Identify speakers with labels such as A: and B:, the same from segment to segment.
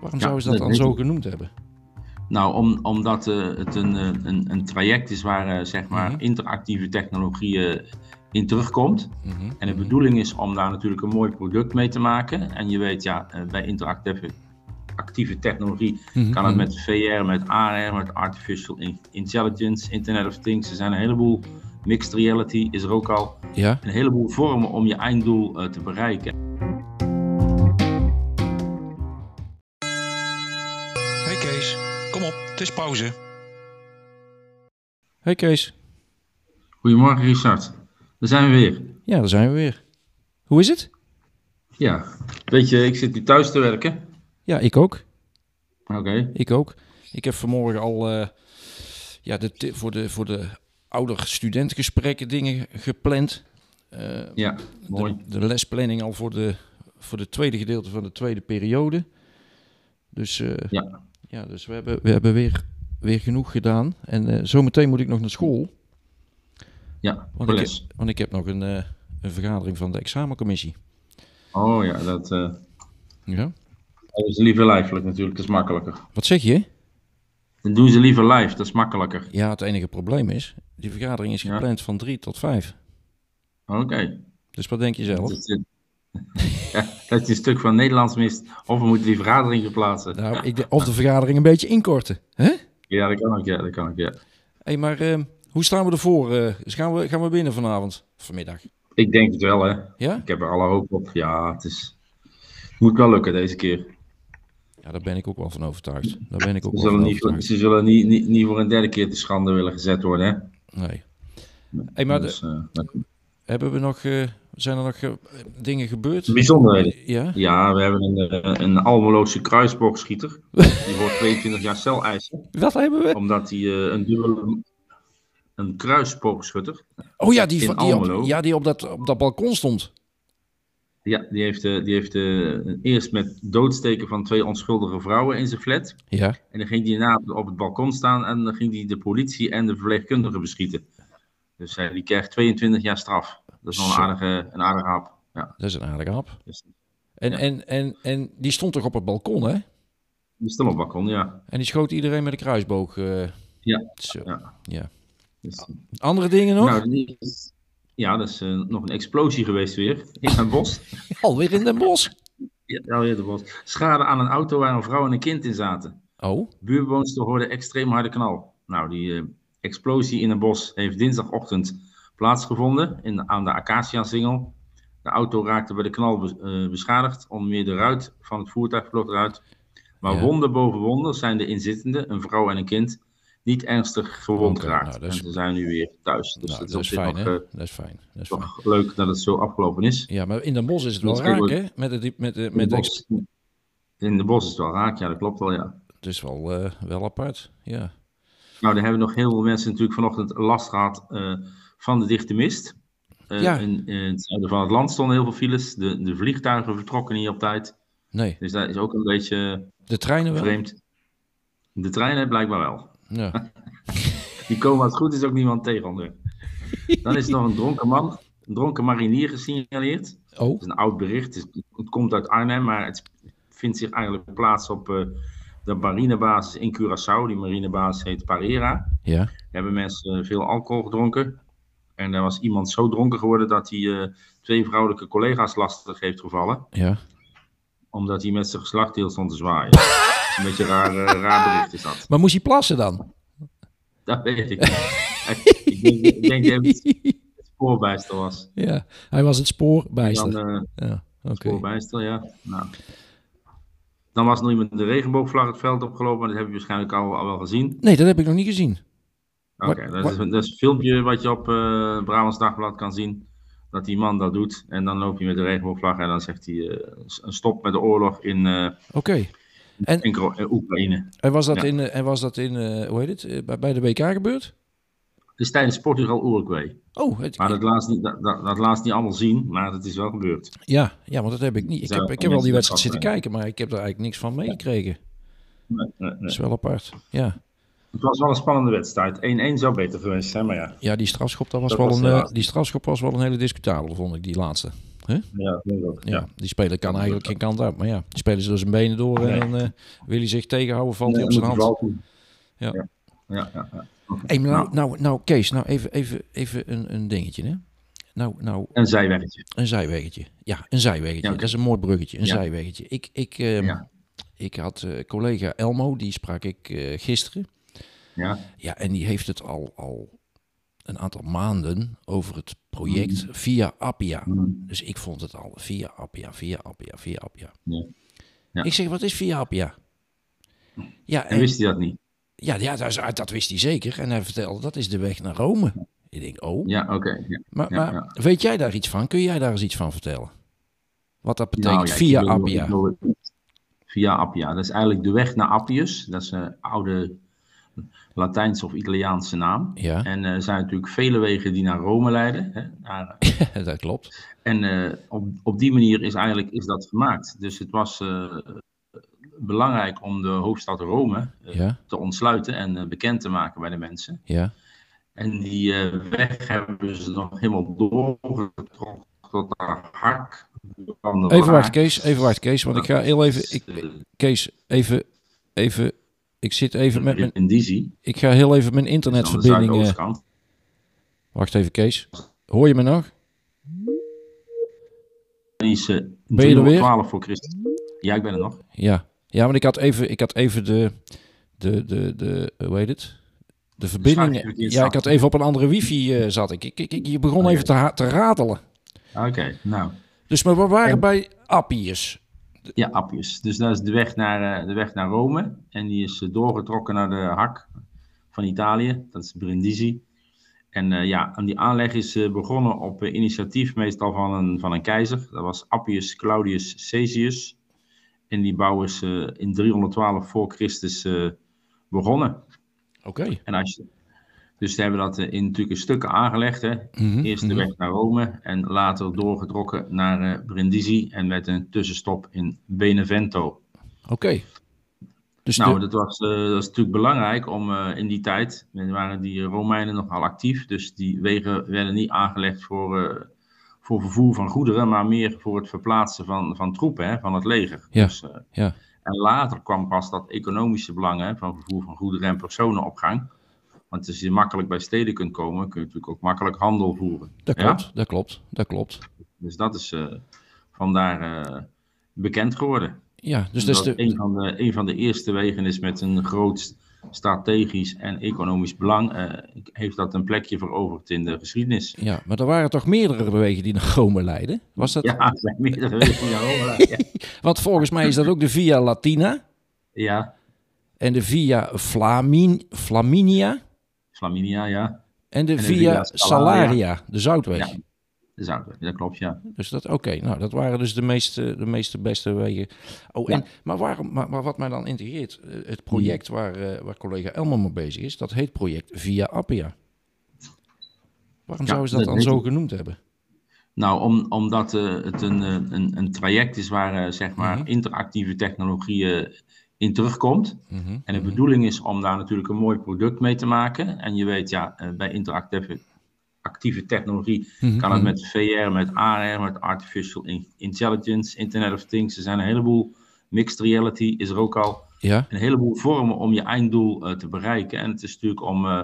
A: Waarom
B: Ja,
A: zouden ze dat
B: dat
A: dan zo
B: ik.
A: genoemd hebben?
B: Nou, om, omdat eh, het een, eh, een, een traject is waar eh, zeg maar
A: Mhm.
B: interactieve technologie eh, in terugkomt.
A: Mhm,
B: En de bedoeling is om daar natuurlijk een mooi product mee te maken. En je weet, ja, bij interactieve actieve technologie
A: Mhm,
B: kan het met VR, met AR, met Artificial in- Intelligence, Internet of Things. Er zijn een heleboel, mixed reality is er ook al.
A: Ja,
B: Een heleboel vormen om je einddoel te bereiken.
C: Het is pauze.
A: hey Kees.
B: Goedemorgen Richard, daar zijn we weer.
A: Ja, daar zijn we weer. Hoe is het?
B: Ja, weet je, ik zit nu thuis te werken.
A: Ja, ik ook.
B: Oké,
A: Ik ook. Ik heb vanmorgen al eh, ja, de, voor, de, voor de ouder studentengesprekken dingen gepland. Eh,
B: ja, mooi.
A: de, de lesplanning al voor de, voor de tweede gedeelte van de tweede periode. Dus, eh,
B: Ja.
A: Ja, dus we hebben, we hebben weer, weer genoeg gedaan. En eh, zometeen moet ik nog naar school.
B: Ja,
A: Want ik, heb, want ik heb nog een, eh, een vergadering van de examencommissie.
B: Oh ja, dat, eh,
A: Ja?
B: dat is liever lijfelijk natuurlijk, dat is makkelijker.
A: Wat zeg je?
B: Dan doen ze liever live, dat is makkelijker.
A: Ja, het enige probleem is, die vergadering is
B: Ja.
A: gepland van drie tot vijf.
B: Oké.
A: Dus wat denk je zelf?
B: Dat, je een stuk van Nederlands mist, of we moeten die vergadering verplaatsen.
A: Nou, ik, of de vergadering een beetje inkorten. Hè?
B: Ja, dat kan ook, ja, dat kan ook, ja.
A: hey, maar eh, hoe staan we ervoor? eh dus gaan, we, gaan we binnen vanavond? Vanmiddag?
B: Ik denk het wel, hè.
A: Ja?
B: Ik heb er alle hoop op. Ja, het is... Het moet wel lukken deze keer.
A: Ja, daar ben ik ook wel van overtuigd. Daar ben ik ook
B: Ze zullen, niet, voor-
A: overtuigd.
B: ze zullen niet, niet, niet voor een derde keer te schande willen gezet worden, hè.
A: Nee. Hey, maar
B: Dus, eh, dat-
A: hebben we nog, eh, zijn er nog eh, dingen gebeurd?
B: Bijzonderheden.
A: Ja?
B: Ja, we hebben een, eh, een Almeloze kruisboogschieter. Die wordt 22 jaar cel eisen.
A: Wat hebben we?
B: Omdat hij een dubbele... Een kruisboogschutter.
A: Oh ja, die, van- die, op, ja, die op, dat, op dat balkon stond.
B: Ja, die heeft, die heeft eerst met doodsteken van twee onschuldige vrouwen in zijn flat.
A: Ja.
B: En dan ging hij daarna op het balkon staan en dan ging hij de politie en de verpleegkundige beschieten. Dus eh, die krijgt 22 jaar straf. Dat is wel een aardige, een aardige hap. Ja,
A: Dat is een aardige hap.
B: dus
A: En,
B: Ja.
A: en, en, en die stond toch op het balkon, hè?
B: die stil op het balkon, ja.
A: En die schoot iedereen met een kruisboog. eh.
B: Ja.
A: Zo.
B: Ja.
A: Ja.
B: Dus,
A: Andere dingen nog?
B: nou, die is- ja, dat is eh, nog een explosie geweest weer in een bos.
A: Alweer in Den Bosch.
B: Ja, alweer de bos. Schade aan een auto waar een vrouw en een kind in zaten.
A: Oh,
B: Buurbewoonster hoorde extreem harde knal. Nou, die explosie in een bos heeft dinsdagochtend plaatsgevonden in, aan de Acacia-singel. De auto raakte bij de knal bes- eh, beschadigd. Onder meer de ruit van het voertuig vloog eruit. Maar
A: Ja.
B: wonder boven wonder zijn de inzittenden, een vrouw en een kind, niet ernstig gewond geraakt.
A: nou, is-
B: En ze zijn nu weer thuis. Dus
A: nou,
B: dat is
A: dat is fijn,
B: nog, eh,
A: Dat is fijn. Dat is fijn.
B: leuk dat het zo afgelopen is.
A: Ja, maar in Den Bosch is het wel raak, hè? Met de, met de,
B: In
A: met
B: de
A: de
B: bos, in de bos is het wel raak, ja, dat klopt wel, ja.
A: Het is wel, eh, wel apart, ja.
B: Nou, daar hebben nog heel veel mensen natuurlijk vanochtend last gehad eh, van de dichte mist. Eh,
A: Ja.
B: in, in het zuiden van het land stonden heel veel files. De, de vliegtuigen vertrokken niet op tijd.
A: Nee,
B: Dus dat is ook een beetje
A: de treinen wel.
B: vreemd. De treinen blijkbaar wel.
A: Ja.
B: Die komen als het goed is ook niemand tegen onderweg. Dan is er nog een dronken man, een dronken marinier gesignaleerd.
A: Oh,
B: Het is een oud bericht. Het komt uit Arnhem, maar het vindt zich eigenlijk plaats op eh, de marinebasis in Curaçao. Die marinebasis heet Parera.
A: ja.
B: hebben mensen veel alcohol gedronken. En er was iemand zo dronken geworden dat hij eh, twee vrouwelijke collega's lastig heeft gevallen.
A: Ja.
B: Omdat hij met zijn geslachtdeel stond te zwaaien. een beetje raar, eh, raar bericht is dat.
A: Maar moest hij plassen dan?
B: Dat weet ik niet. ik denk, ik denk dat het spoorbijster was.
A: ja, hij was het spoorbijster.
B: Dan, eh,
A: ja, oké.
B: spoorbijster, ja. Nou. Dan was nog iemand met de regenboogvlag het veld opgelopen. Maar dat heb je waarschijnlijk al, al wel gezien.
A: Nee, dat heb ik nog niet gezien.
B: Oké, dat, is, dat is een filmpje wat je op eh Brabants Dagblad kan zien. Dat die man dat doet. En dan loopt hij met de regenboogvlag en dan zegt hij eh, een stop met de oorlog in, eh,
A: Oké. En,
B: in Oekraïne.
A: en was dat
B: Ja.
A: in, en was dat in hoe heet het, bij, bij de WK gebeurd?
B: Is tijdens Portugal-Uruguay.
A: Oh, het,
B: Maar dat laat, ze niet, dat, dat, laat niet allemaal zien, maar het is wel gebeurd.
A: ja, ja, want dat heb ik niet. Ik
B: Zo,
A: heb, ik heb wel die wedstrijd zitten kijken, maar ik heb er eigenlijk niks van meegekregen.
B: Nee, nee,
A: Dat is wel apart. Ja,
B: Het was wel een spannende wedstrijd. 1-1 zou beter geweest zijn, maar ja.
A: ja die strafschop dat was
B: Dat
A: wel
B: was
A: een, eh, die strafschop was wel een hele discutabele, vond ik die laatste.
B: Ja.
A: Ja,
B: Ja.
A: die speler kan eigenlijk geen kant uit. Maar ja, die spelen ze door zijn benen door. En dan eh, wil hij zich tegenhouden, valt hij op zijn hand. Ja.
B: Ja, ja, ja.
A: Hey,
B: nou,
A: Nou. nou, Kees, nou even, even, even een, een dingetje. Hè? Nou, nou,
B: Een zijweggetje.
A: een zijweggetje. Ja, een zijweggetje.
B: Ja.
A: Dat is een mooi bruggetje, een
B: Ja.
A: zijweggetje. Ik, ik, ehm,
B: Ja.
A: ik had eh, collega Elmo, die sprak ik eh, gisteren.
B: Ja.
A: Ja, en die heeft het al, al een aantal maanden over het project via Appia.
B: Mm.
A: Dus ik vond het al via Appia, via Appia, via Appia.
B: Ja.
A: Ik zeg, wat is via Appia? Ja,
B: En wist hij dat niet?
A: Ja, ja dat, dat wist hij zeker. En hij vertelde, dat is de weg naar Rome. Ik denk, oh.
B: Ja, oké. Ja.
A: maar
B: ja,
A: maar
B: ja.
A: weet jij daar iets van? Kun jij daar eens iets van vertellen? Wat dat betekent
B: Nou
A: via
B: wil-
A: Appia?
B: wil- Via Appia. Dat is eigenlijk de weg naar Appius. Dat is een oude Latijnse of Italiaanse naam.
A: Ja,
B: En eh, er zijn natuurlijk vele wegen die naar Rome leiden. Hè, naar,
A: dat klopt.
B: En eh, op, op die manier is eigenlijk is dat gemaakt. Dus het was eh, belangrijk om de hoofdstad Rome eh,
A: Ja,
B: te ontsluiten en eh, bekend te maken bij de mensen.
A: ja.
B: En die eh, weg hebben ze nog helemaal doorgetrokken tot de hak
A: Even
B: Waard.
A: Kees. Even wachten, Kees. Want ik ga heel even... Ik, Kees, even... Even... Ik zit even met mijn... Ik ga heel even mijn internetverbinding... wacht even, Kees. Hoor je me nog?
B: Is
A: Ben je er weer?
B: 312 voor Christus. Ja, ik ben er nog.
A: Ja. Ja, maar ik had even, ik had even de, de, de, de, hoe heet het? De verbinding. Ja, ik had even op een andere wifi eh, zat ik. Ik, ik, ik. Je begon
B: Oké.
A: even te, te ratelen.
B: Oké, nou.
A: Dus maar we waren
B: En-
A: bij Appius.
B: Ja, Appius. Dus dat is de weg naar, eh, de weg naar Rome. En die is eh, doorgetrokken naar de hak van Italië. Dat is Brindisi. En eh, ja, en die aanleg is eh, begonnen op eh, initiatief meestal van een, van een keizer. Dat was Appius Claudius Caesius. En die bouw is eh, in 312 voor Christus eh, begonnen.
A: Oké.
B: En als je, dus ze hebben dat eh, in natuurlijk stukken aangelegd. Hè.
A: Mhm,
B: Eerst de
A: mhm.
B: weg naar Rome en later doorgetrokken naar Brindisi. En met een tussenstop in Benevento.
A: Oké. Dus
B: Nou,
A: de,
B: dat was, dat is natuurlijk belangrijk om in die tijd, waren die Romeinen nogal actief, dus die wegen werden niet aangelegd voor, voor vervoer van goederen, maar meer voor het verplaatsen van, van troepen, hè, van het leger.
A: Ja,
B: Dus, eh,
A: ja.
B: En later kwam pas dat economische belang hè, van vervoer van goederen en personen op gang. Want als je makkelijk bij steden kunt komen, kun je natuurlijk ook makkelijk handel voeren.
A: dat
B: Ja?
A: klopt, dat klopt, dat klopt.
B: Dus dat is eh, vandaar eh, bekend geworden.
A: Ja, dus
B: dat
A: dat is de,
B: een, van de, een van de eerste wegen is met een groot strategisch en economisch belang. eh, heeft dat een plekje veroverd in de geschiedenis.
A: ja, maar er waren toch meerdere wegen die naar Rome leiden? Was dat?
B: Ja, er zijn meerdere wegen naar Rome. Ja.
A: Want volgens mij is dat ook de Via Latina
B: ja,
A: en de Via Flamin, Flaminia
B: Flaminia, ja.
A: en de
B: de
A: Via
B: Via
A: Salaria,
B: Salaria.
A: de Zoutweg.
B: Ja. De dat klopt, ja.
A: Dus dat, oké, nou, dat waren dus de meeste, de meeste beste wegen. Oh,
B: Ja.
A: en, maar, waarom, maar, maar wat mij dan integreert, eh, het project waar, eh, waar collega Elmer mee bezig is, dat heet project Via Appia. Waarom
B: Ja,
A: zouden ze dat
B: dat
A: dan zo
B: ik.
A: genoemd hebben?
B: Nou, om, omdat eh, het een, een, een traject is waar zeg maar
A: Mhm.
B: interactieve technologie eh, in terugkomt.
A: Mhm,
B: En de
A: mhm.
B: bedoeling is om daar natuurlijk een mooi product mee te maken. En je weet, ja, bij interactieve actieve technologie
A: Mhm,
B: kan het
A: mhm.
B: met VR, met AR, met Artificial in- Intelligence, Internet of Things. Er zijn een heleboel, mixed reality is er ook al,
A: Ja,
B: een heleboel vormen om je einddoel eh, te bereiken. En het is natuurlijk om, eh,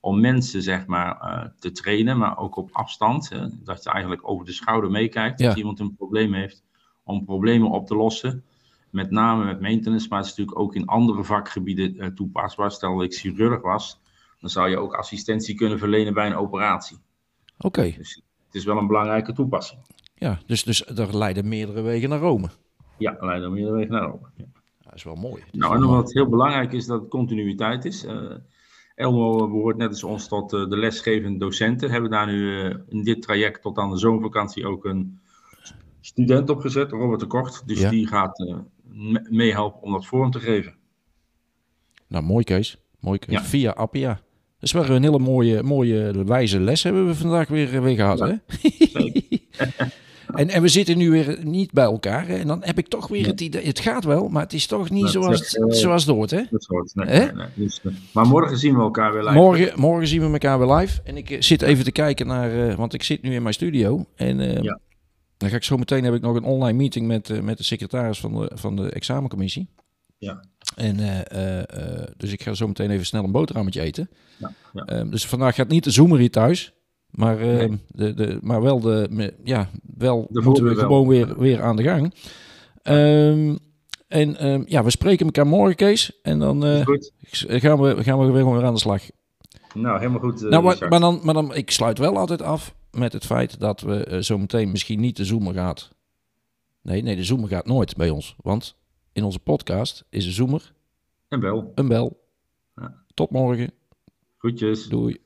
B: om mensen, zeg maar, eh, te trainen, maar ook op afstand. dat je eigenlijk over de schouder meekijkt
A: Ja.
B: als iemand een probleem heeft, om problemen op te lossen. Met name met maintenance, maar het is natuurlijk ook in andere vakgebieden toepasbaar. Stel dat ik chirurg was, dan zou je ook assistentie kunnen verlenen bij een operatie.
A: oké.
B: Dus het is wel een belangrijke toepassing.
A: Ja, dus, dus er leiden meerdere wegen naar Rome.
B: Ja, er meerdere wegen naar Rome. Ja.
A: Dat is wel mooi. Is
B: Nou, en
A: mooi.
B: wat heel belangrijk is dat het continuïteit is. Eh, Elmo behoort net als ons tot eh, de lesgevende docenten. Hebben daar nu eh, in dit traject tot aan de zomervakantie ook een student opgezet, Robert de Kort. Dus
A: Ja.
B: die gaat eh, me- meehelpen om dat vorm te geven.
A: Nou, mooi Kees. Mooi Kees.
B: Ja.
A: Via Appia. Dat is wel een hele mooie, mooie wijze les hebben we vandaag weer, weer gehad.
B: Ja,
A: Hè? en, en we zitten nu weer niet bij elkaar. Hè? En dan heb ik toch weer het idee, het gaat wel, maar het is toch niet zoals,
B: het
A: het,
B: eh,
A: zoals het hoort. Hè?
B: Dat is goed. Nee,
A: Hè?
B: nee, nee. Dus, eh, maar morgen zien we elkaar weer live.
A: Morgen, morgen zien we elkaar weer live. En ik eh, zit even te kijken naar, eh, want ik zit nu in mijn studio. En eh,
B: Ja.
A: Dan ga ik zo meteen heb ik nog een online meeting met, eh, met de secretaris van de, van de examencommissie.
B: Ja.
A: En, eh, dus ik ga zo meteen even snel een boterhammetje eten.
B: Ja, ja.
A: Ehm, dus vandaag gaat niet de zoomer hier thuis. Maar, ehm,
B: Nee.
A: de, de, maar wel, de, me- ja, wel
B: De
A: moeten we
B: wel.
A: gewoon weer, weer aan de gang. Ehm, en ja, we spreken elkaar morgen, Kees. En dan gaan, we, gaan we weer weer aan de slag.
B: Nou, helemaal goed.
A: nou, maar, maar, dan, maar dan, ik sluit wel altijd af met het feit dat we zo meteen misschien niet de zoomer gaat. Nee, nee, de zoomer gaat nooit bij ons. Want in onze podcast is de zoomer
B: En wel.
A: een bel.
B: Ja.
A: Tot morgen.
B: Groetjes.
A: Doei.